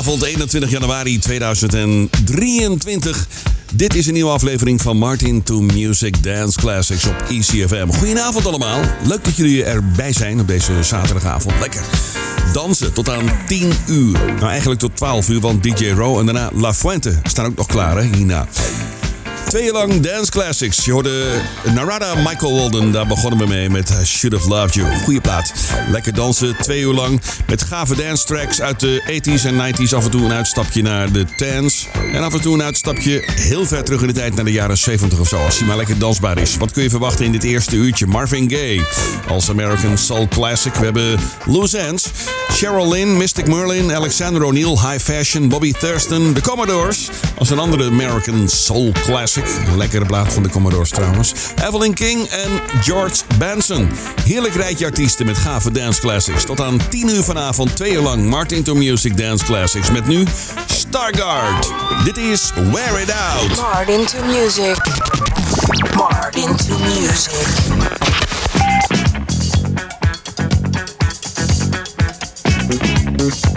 Zaterdagavond 21 januari 2023. Dit is een nieuwe aflevering van Martin to Music Dance Classics op ECFM. Goedenavond allemaal. Leuk dat jullie erbij zijn op deze zaterdagavond. Lekker dansen tot aan 10 uur. Nou, eigenlijk tot 12 uur, want DJ Row en daarna La Fuente staan ook nog klaar, hè, hierna. Twee jaar lang dance classics. Je hoorde Narada Michael Walden. Daar begonnen we mee met Should Have Loved You. Goeie plaat. Lekker dansen. Twee uur lang. Met gave dance tracks uit de 80s en 90s. Af en toe een uitstapje naar de tens. En af en toe een uitstapje heel ver terug in de tijd naar de jaren 70 of zo. Als hij maar lekker dansbaar is. Wat kun je verwachten in dit eerste uurtje? Marvin Gaye als American Soul Classic. We hebben Loose Ends. Cheryl Lynn, Mystic Merlin, Alexander O'Neill, High Fashion, Bobby Thurston, The Commodores. Als een andere American Soul Classic. Lekkere plaat van de Commodores trouwens. Evelyn King en George Benson. Heerlijk rijtje artiesten met gave dance classics. Tot aan 10 uur vanavond, twee uur lang Martin to Music Dance Classics. Met nu Stargard. Dit is Wear It Out. Martin to Music. Martin to Music. The Lord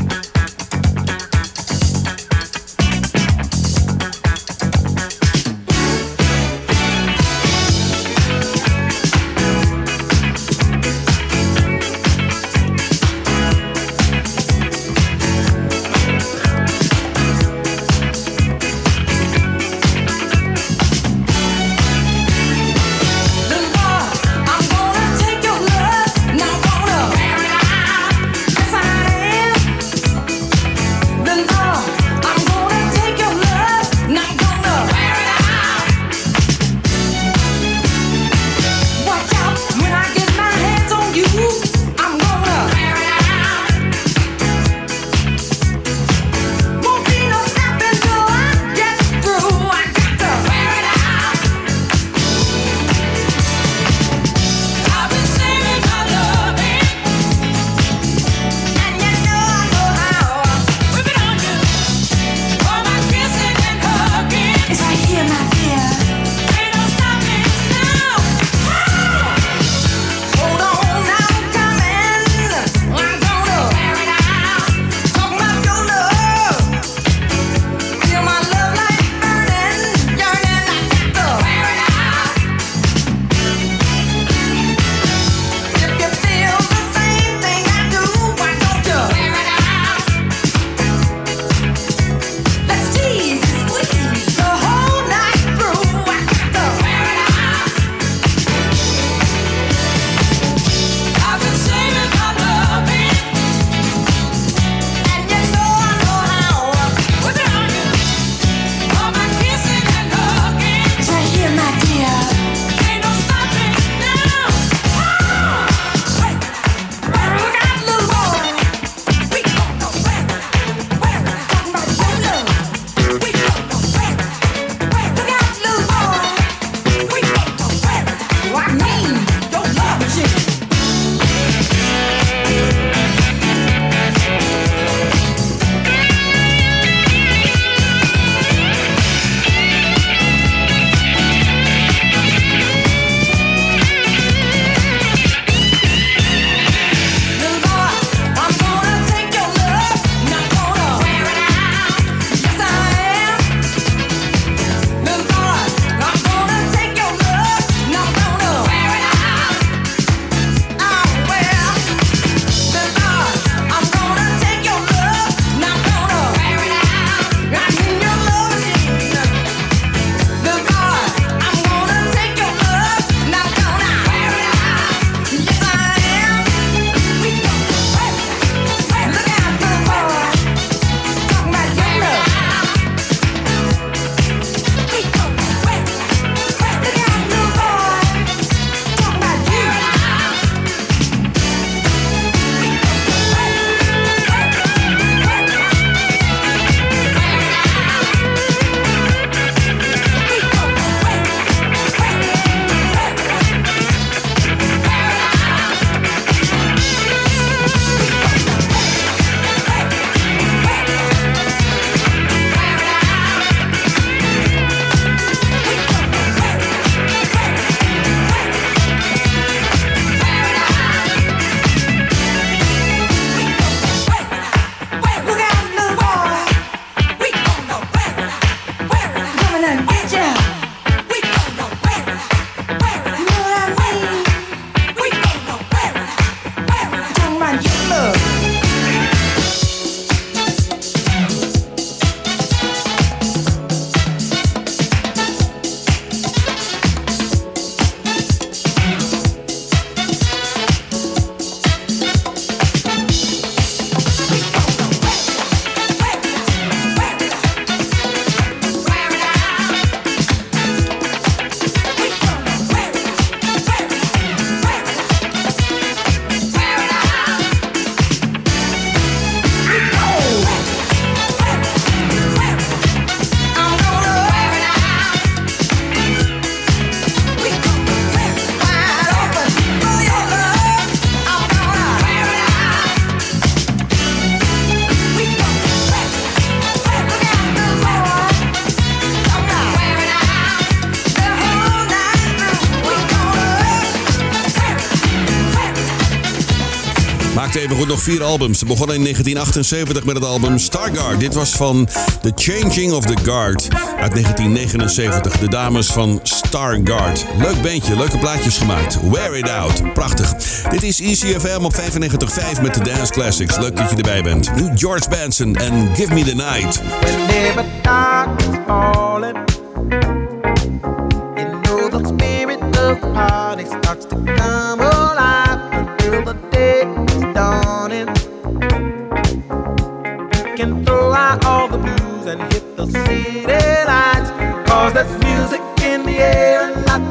nog vier albums. Ze begonnen in 1978 met het album Stargard. Dit was van The Changing of the Guard uit 1979. De dames van Stargard. Leuk bandje, leuke plaatjes gemaakt. Wear It Out, prachtig. Dit is ECFM op 95.5 met de Dance Classics. Leuk dat je erbij bent. Nu George Benson en Give Me The Night. The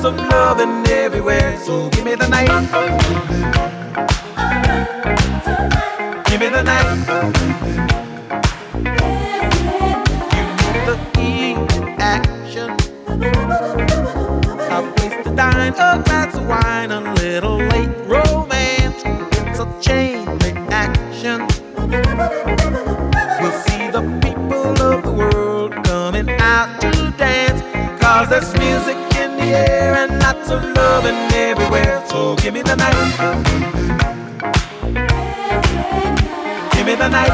lots of loving everywhere. So give me the night. Give me the night. the key action. A place to dine, a glass of wine, a little late romance. It's a chain reaction. We'll see the people of the world coming out to dance. Cause there's music of loving everywhere. So give me the night. Give me the night.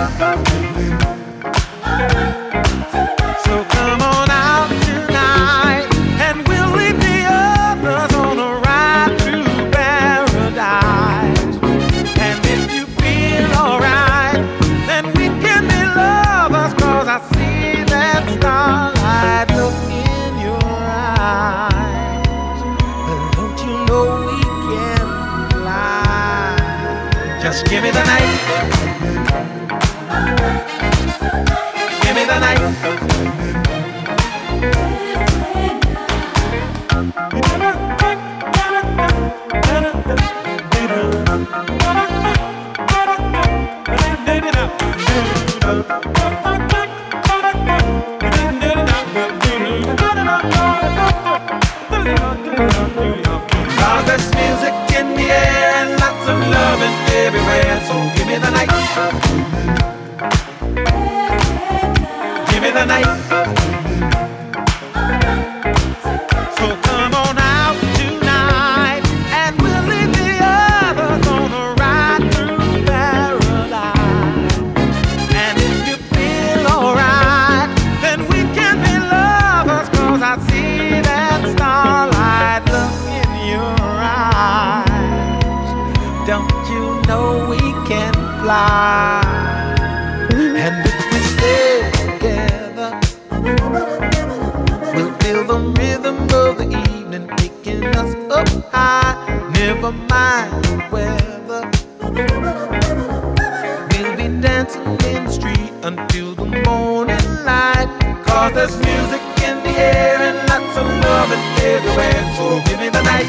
Cause there's music in the air and lots of loving everywhere. So give me the night.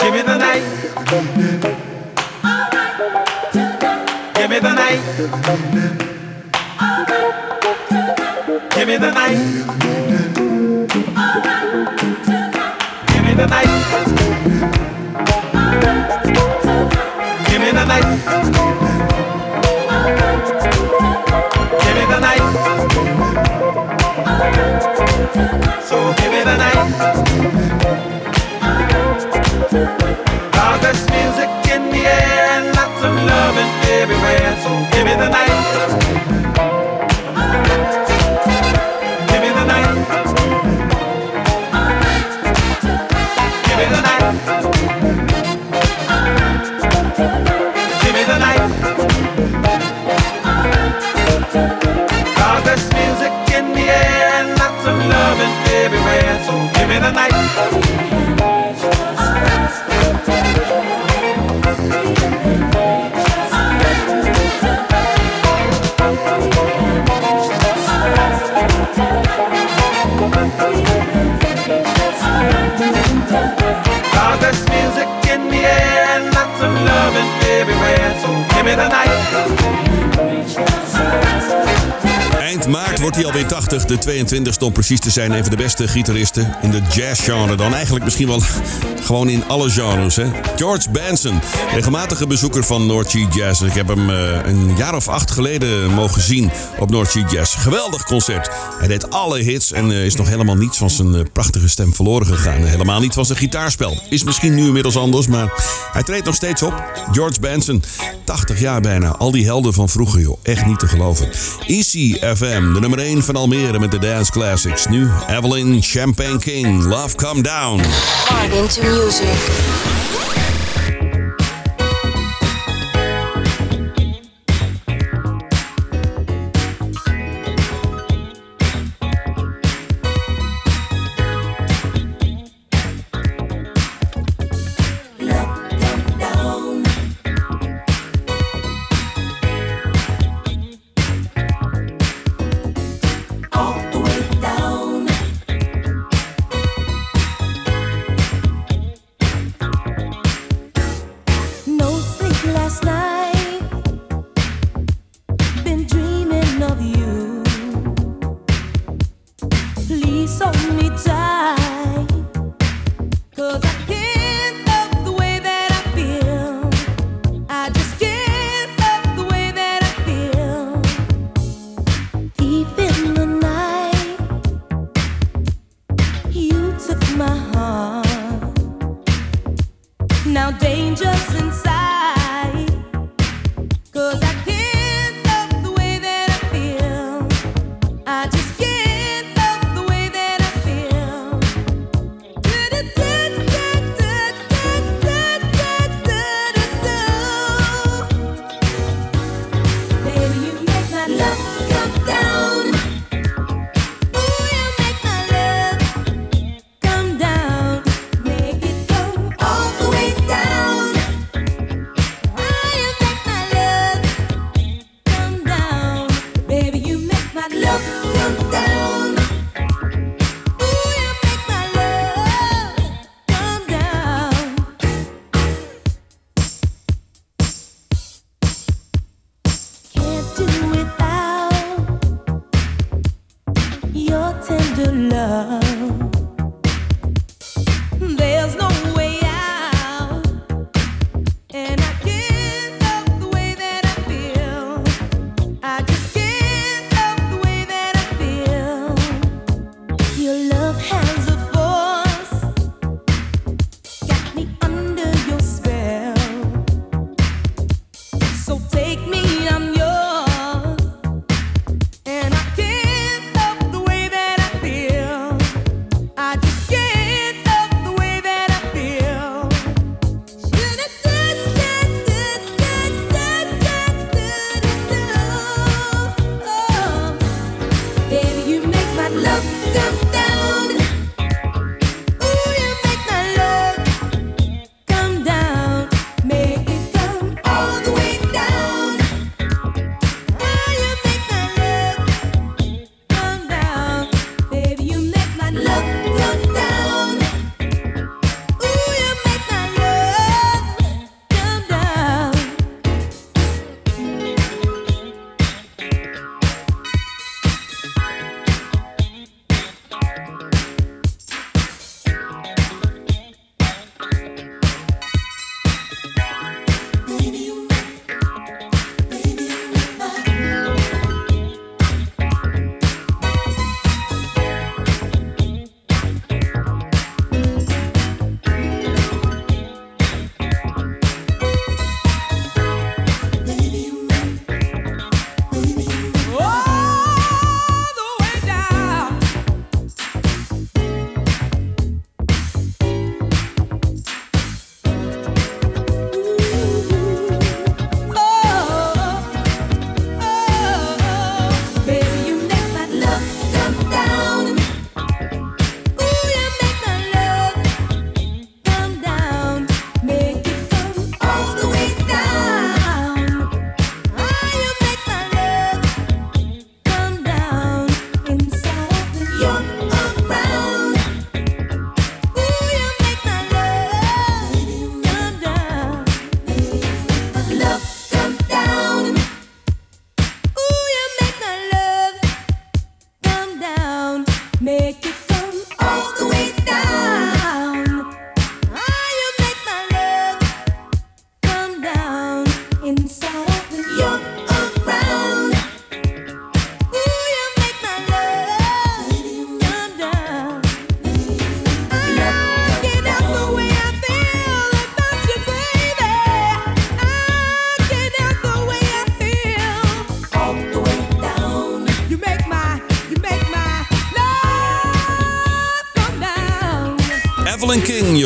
Give me the night. Give me the night. Give me the night. De 22ste om precies te zijn. Een van de beste gitaristen in de jazzgenre. Dan eigenlijk misschien wel gewoon in alle genres. Hè? George Benson, regelmatige bezoeker van North Sea Jazz. Ik heb hem eh, een jaar of acht geleden mogen zien op North Sea Jazz. Geweldig concert. Hij deed alle hits en eh, is nog helemaal niets van zijn eh, prachtige stem verloren gegaan. Helemaal niet van zijn gitaarspel. Is misschien nu inmiddels anders, maar hij treedt nog steeds op. George Benson, 80 jaar bijna. Al die helden van vroeger, joh. Echt niet te geloven. Easy FM, de nummer 1 van Almere met de Dance Classics. Nu Evelyn Champagne King, Love Come Down. Martin to music.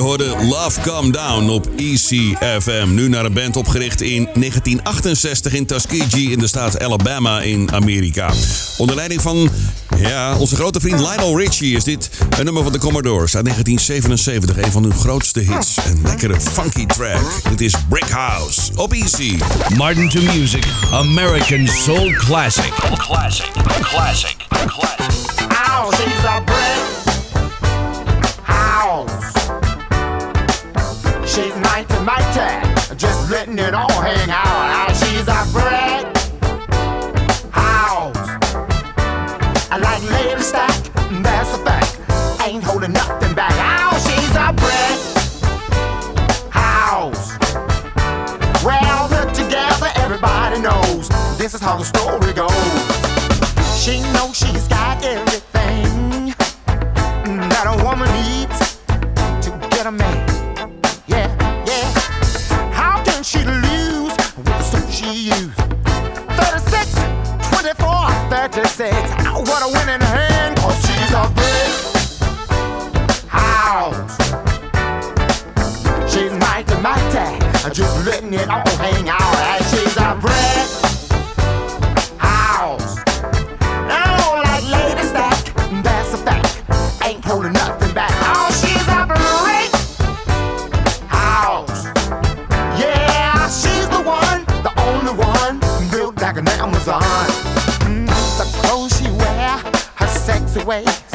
Hoorde Love Come Down op ECFM. Nu naar een band opgericht in 1968 in Tuskegee in de staat Alabama in Amerika. Onder leiding van ja, onze grote vriend Lionel Richie is dit een nummer van de Commodores uit 1977. Een van hun grootste hits. Een lekkere funky track. Dit is Brick House op Easy. Martin to Music, American Soul Classic. Classic, classic, classic. Ow, Mighty, just letting it all hang out. Ow, she's a brick house. I like lady stack, that's a fact. Ain't holding nothing back. Ow, she's a brick house. Well, put together, everybody knows this is how the story goes. She knows she's got all hang she's a brick house. Oh, like lady stack, that's a fact. Ain't holding nothing back. Oh, she's a house. Yeah, she's the one, the only one, built like an Amazon. Mm, the clothes she wear, her sexy ways,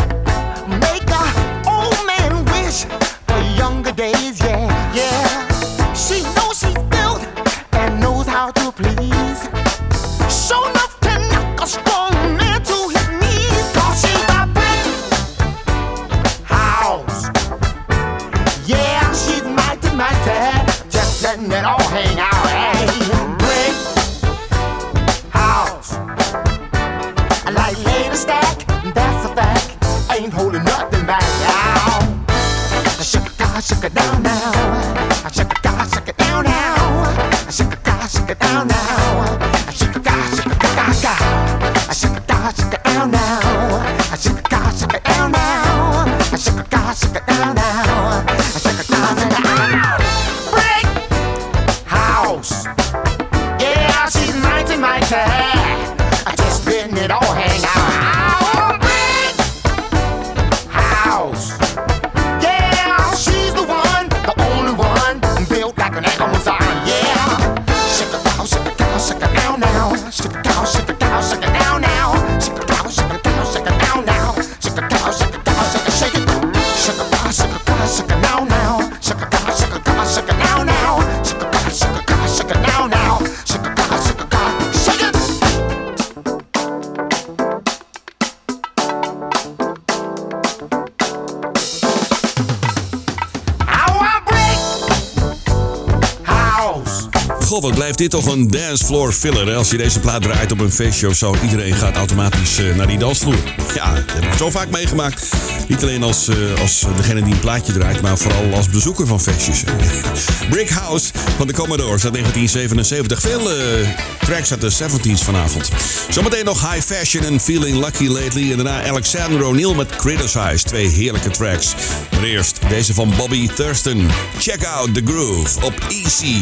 Goh, wat blijft dit toch een dancefloor filler. Als je deze plaat draait op een feestje of zo, iedereen gaat automatisch eh, naar die dansvloer. Ja, dat heb ik zo vaak meegemaakt. Niet alleen als, eh, als degene die een plaatje draait, maar vooral als bezoeker van feestjes. Brick House van de Commodores uit 1977. Veel eh, tracks uit de 70s vanavond. Zometeen nog High Fashion en Feeling Lucky Lately. En daarna Alexander O'Neill met Criticize. Twee heerlijke tracks. Maar eerst deze van Bobby Thurston. Check out the groove op Easy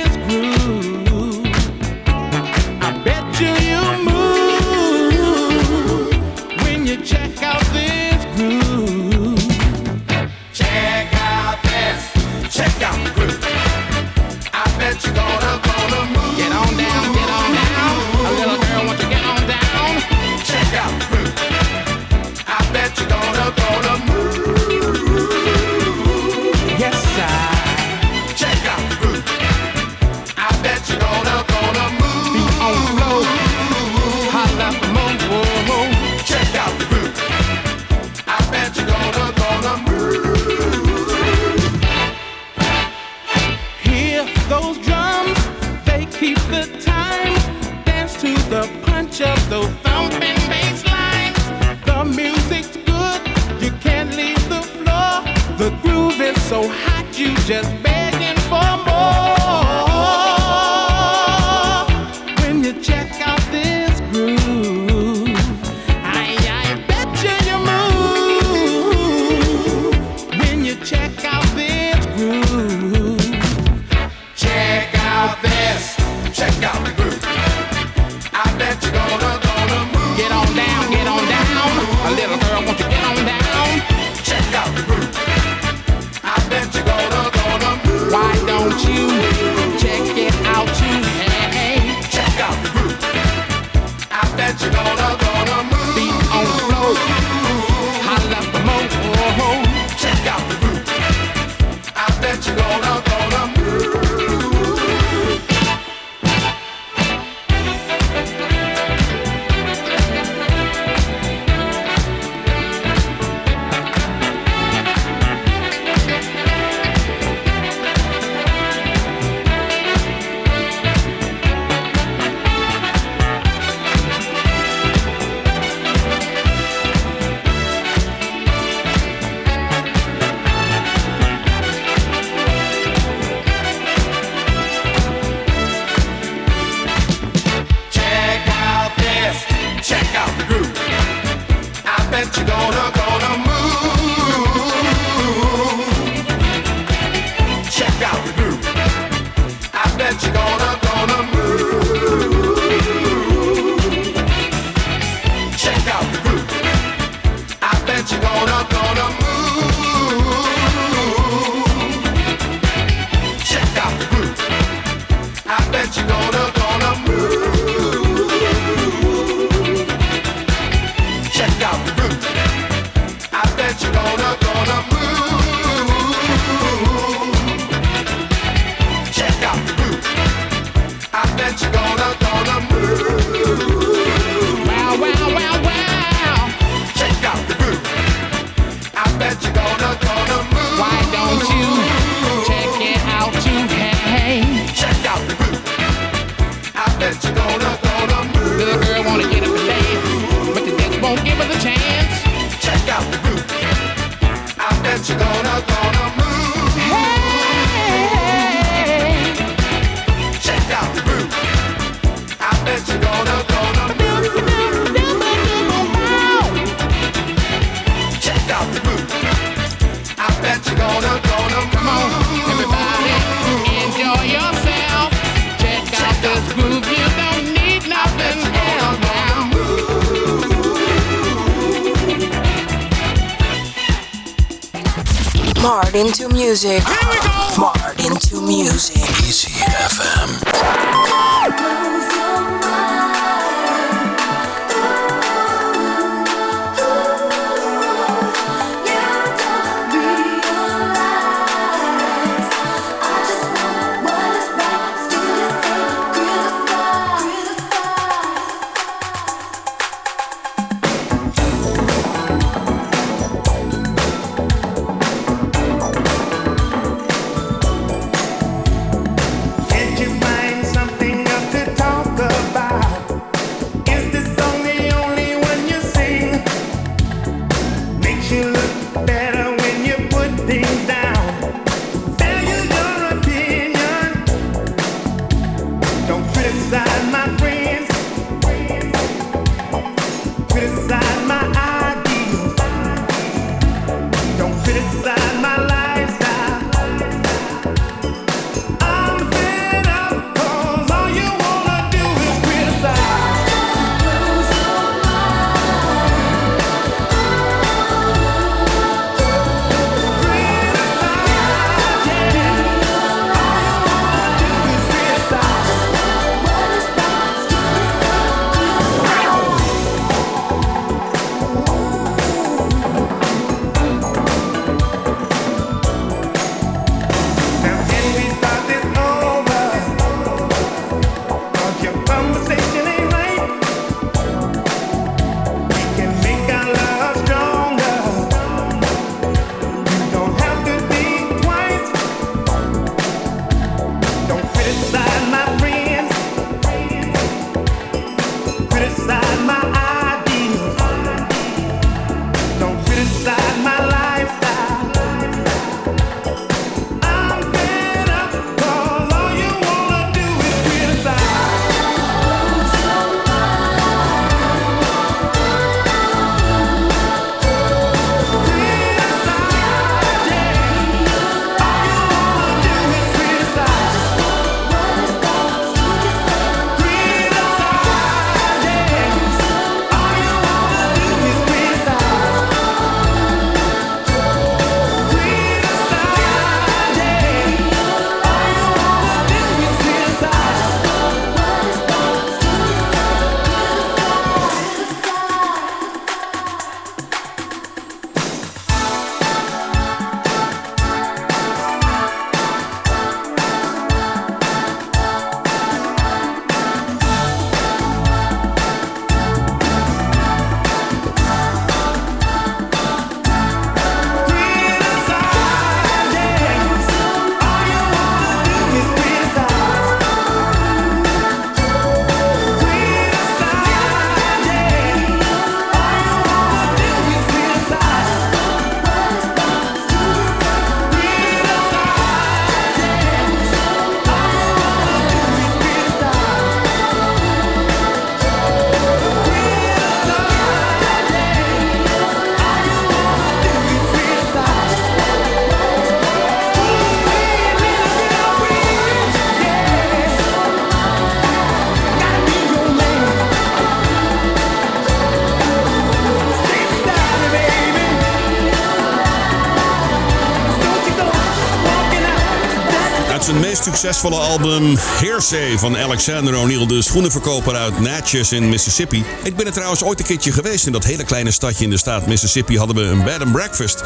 succesvolle album Hearsay van Alexander O'Neill, de schoenenverkoper uit Natchez in Mississippi. Ik ben er trouwens ooit een keertje geweest in dat hele kleine stadje in de staat Mississippi. Hadden we een bed and breakfast.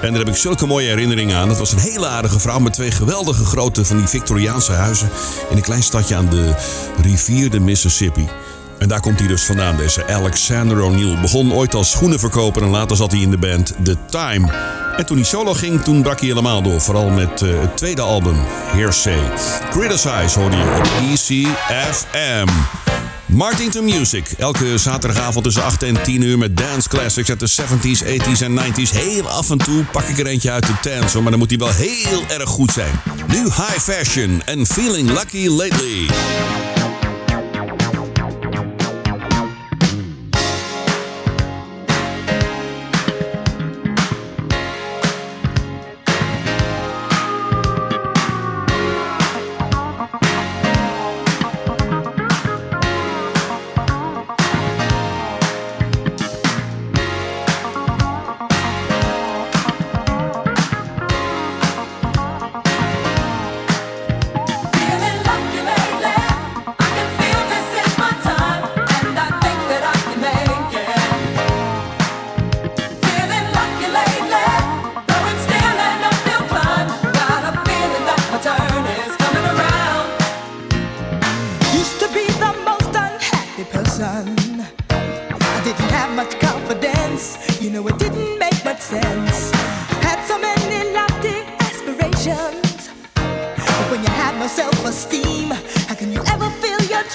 En daar heb ik zulke mooie herinneringen aan. Dat was een hele aardige vrouw met twee geweldige grote van die Victoriaanse huizen in een klein stadje aan de rivier de Mississippi. En daar komt hij dus vandaan, deze Alexander O'Neill. Begon ooit als schoenenverkoper en later zat hij in de band The Time. En toen hij solo ging, toen brak hij helemaal door. Vooral met eh, het tweede album, Hearsay. Criticize hoorde je op ECFM. Martin to Music. Elke zaterdagavond tussen 8 en 10 uur met dance classics uit de 70s, 80s en 90s. Heel af en toe pak ik er eentje uit de tent, maar dan moet hij wel heel erg goed zijn. Nu high fashion en feeling lucky lately.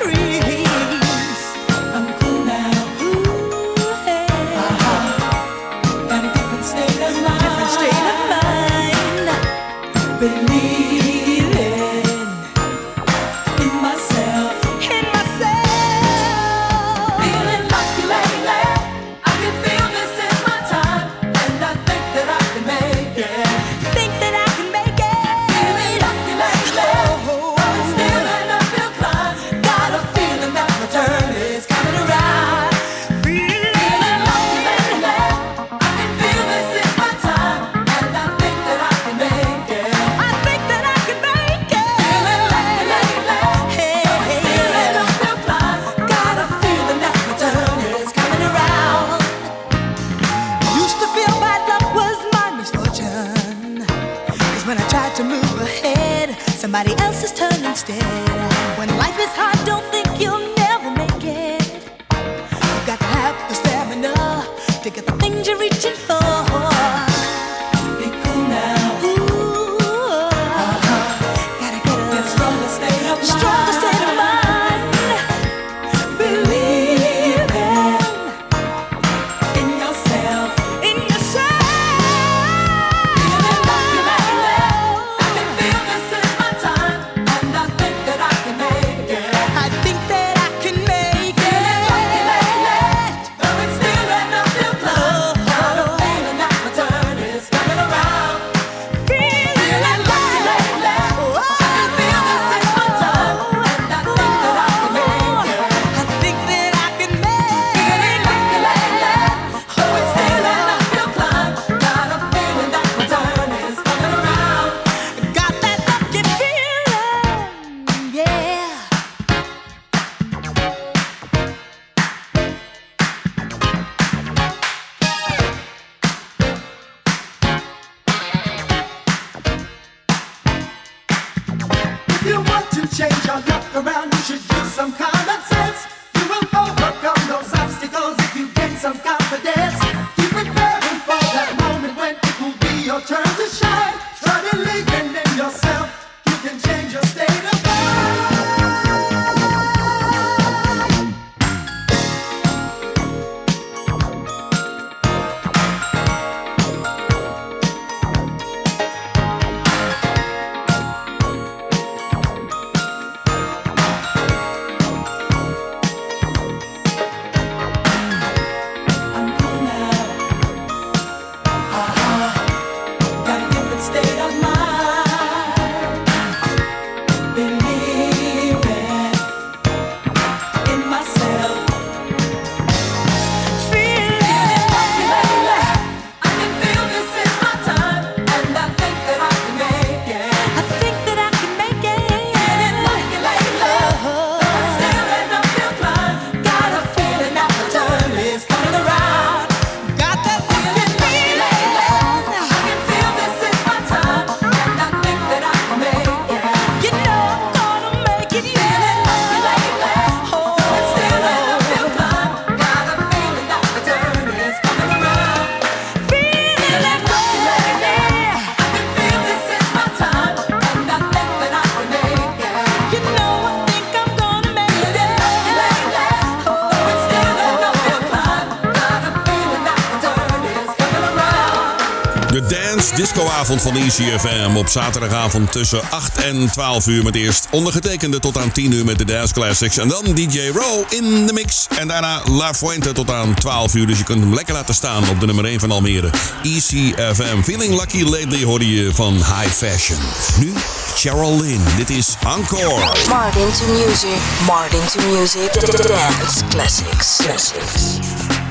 tree. Discoavond van ECFM op zaterdagavond tussen 8 en 12 uur met eerst ondergetekende tot aan 10 uur met de Dance Classics. En dan DJ Row in de mix. En daarna La Fuente tot aan 12 uur. Dus je kunt hem lekker laten staan op de nummer 1 van Almere. ECFM. Feeling Lucky Lately hoorde je van High Fashion. Nu Cheryl Lynn. Dit is Encore. Martin to music. Martin to music. Dance classics. Classics.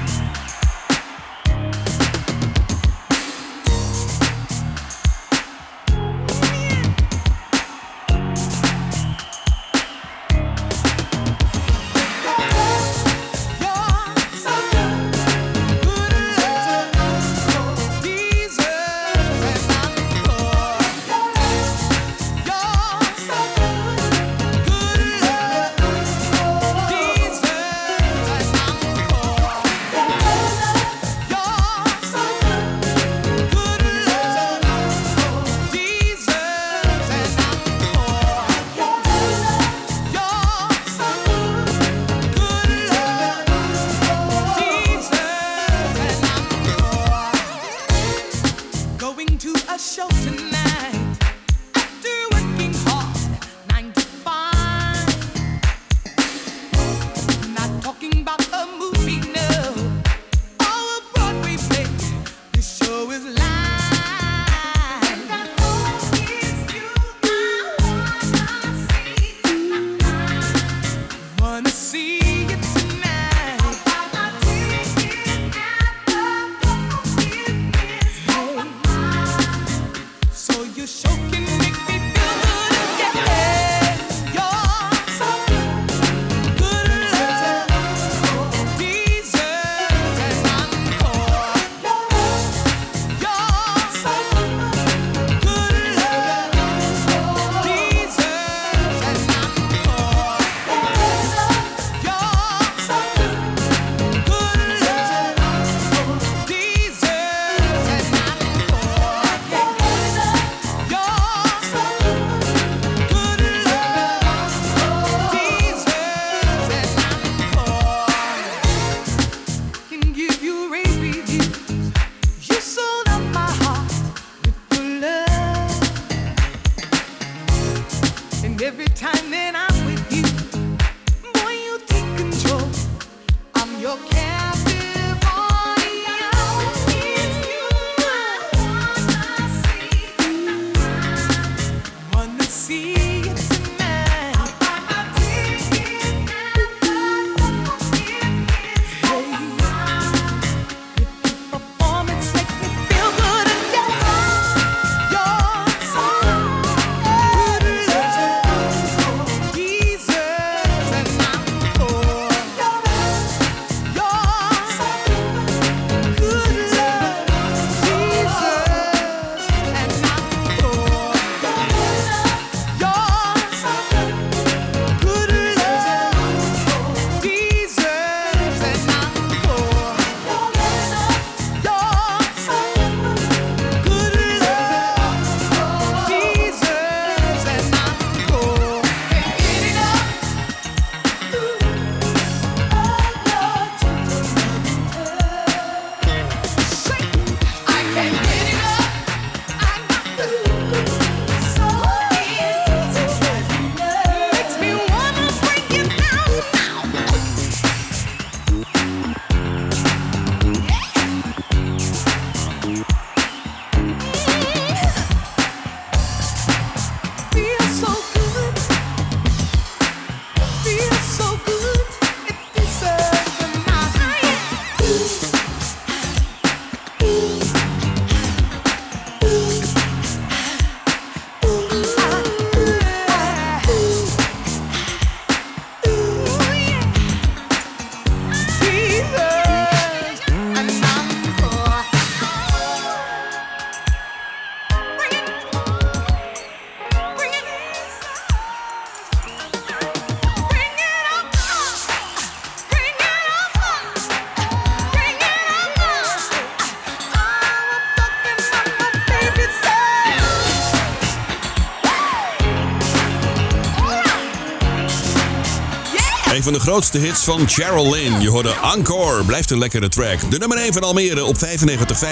Een van de grootste hits van Cheryl Lynn. Je hoorde Encore. Blijft een lekkere track. De nummer 1 van Almere op 95.5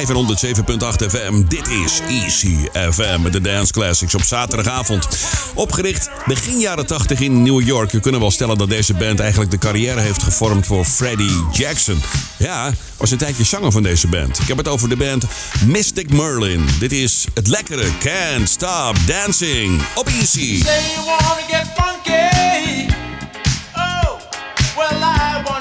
en 107.8 FM. Dit is Easy FM met de Dance Classics op zaterdagavond. Opgericht begin jaren 80 in New York. Je kunnen wel stellen dat deze band eigenlijk de carrière heeft gevormd voor Freddie Jackson. Ja, was een tijdje zanger van deze band. Ik heb het over de band Mystic Merlin. Dit is het lekkere Can't Stop Dancing op Easy. Say you wanna get funky. Oh, well I want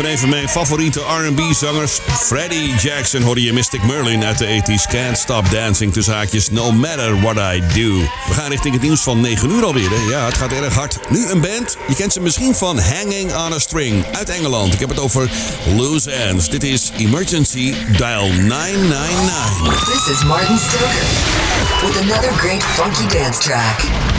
van een van mijn favoriete R&B-zangers, Freddie Jackson, hoorde je Mystic Merlin uit de 80s. Can't Stop Dancing, tussen haakjes, no matter what I do. We gaan richting het nieuws van 9 uur alweer. Ja, het gaat erg hard. Nu een band, je kent ze misschien van Hanging on a String uit Engeland. Ik heb het over Loose Ends. Dit is Emergency Dial 999. This is Martin Stoker with another great funky dance track.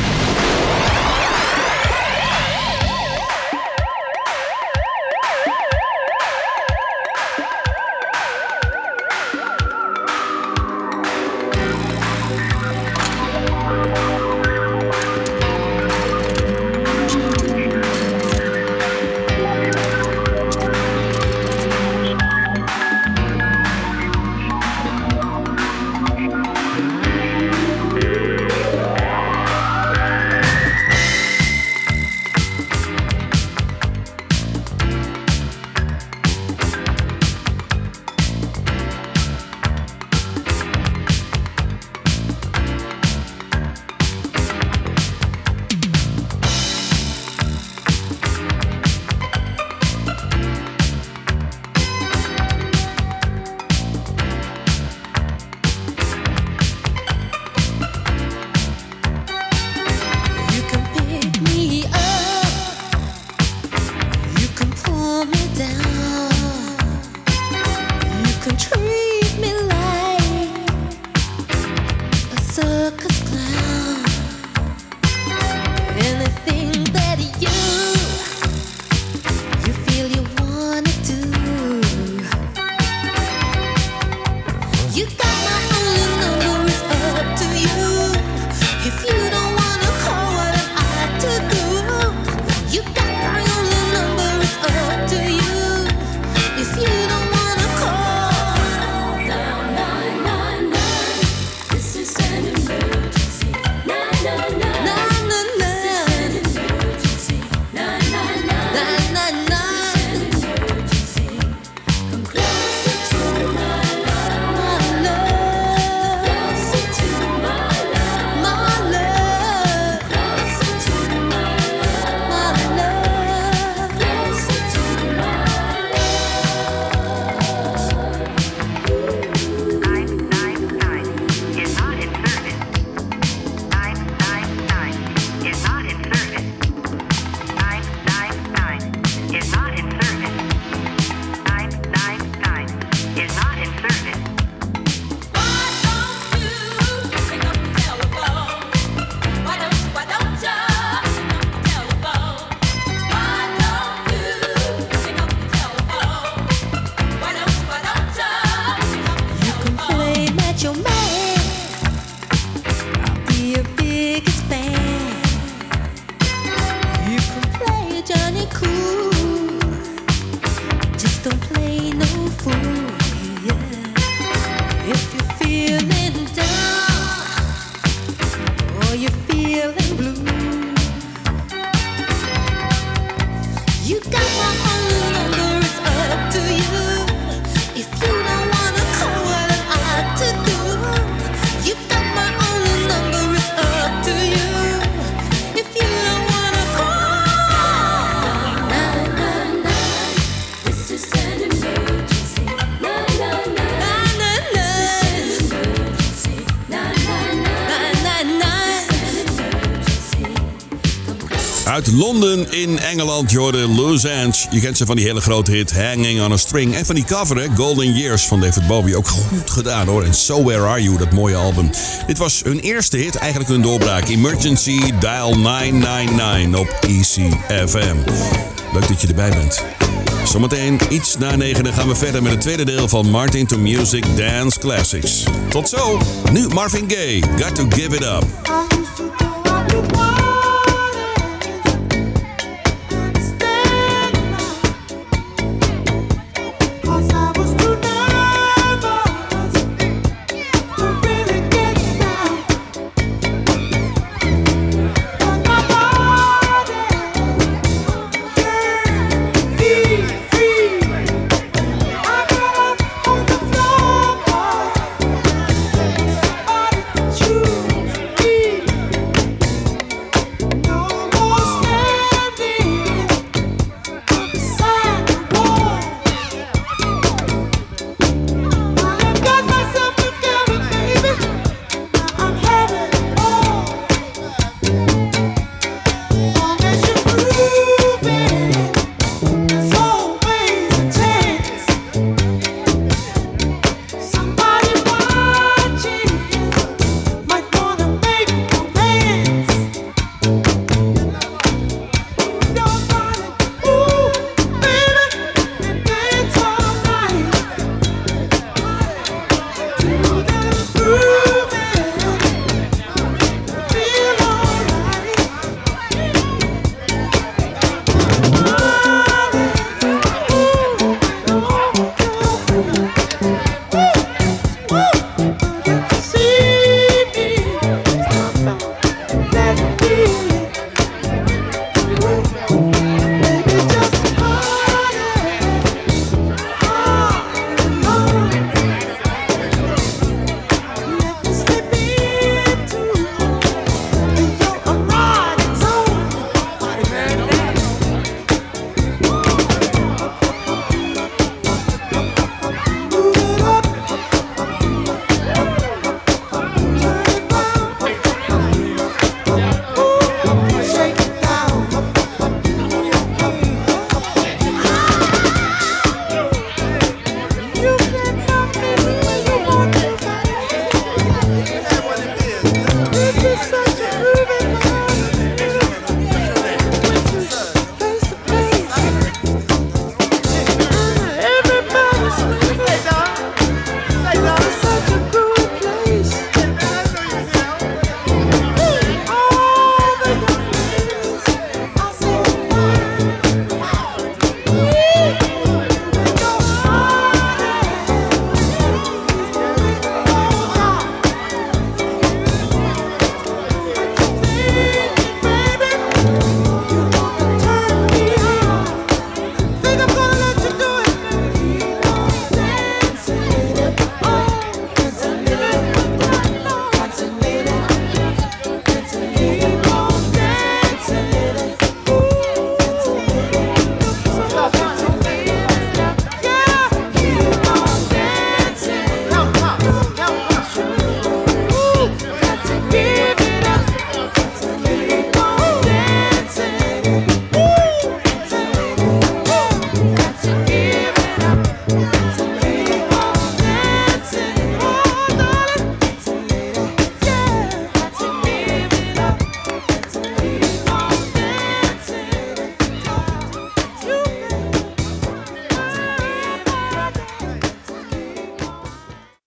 In Engeland, je hoorde Loose. Je kent ze van die hele grote hit Hanging on a String. En van die cover, Golden Years van David Bowie. Ook goed gedaan hoor. En So Where Are You, dat mooie album. Dit was hun eerste hit, eigenlijk hun doorbraak. Emergency Dial 999 op ECFM. Leuk dat je erbij bent. Zometeen iets na negen dan gaan we verder met het tweede deel van Martin to Music Dance Classics. Tot zo. Nu Marvin Gaye, Got to Give It Up.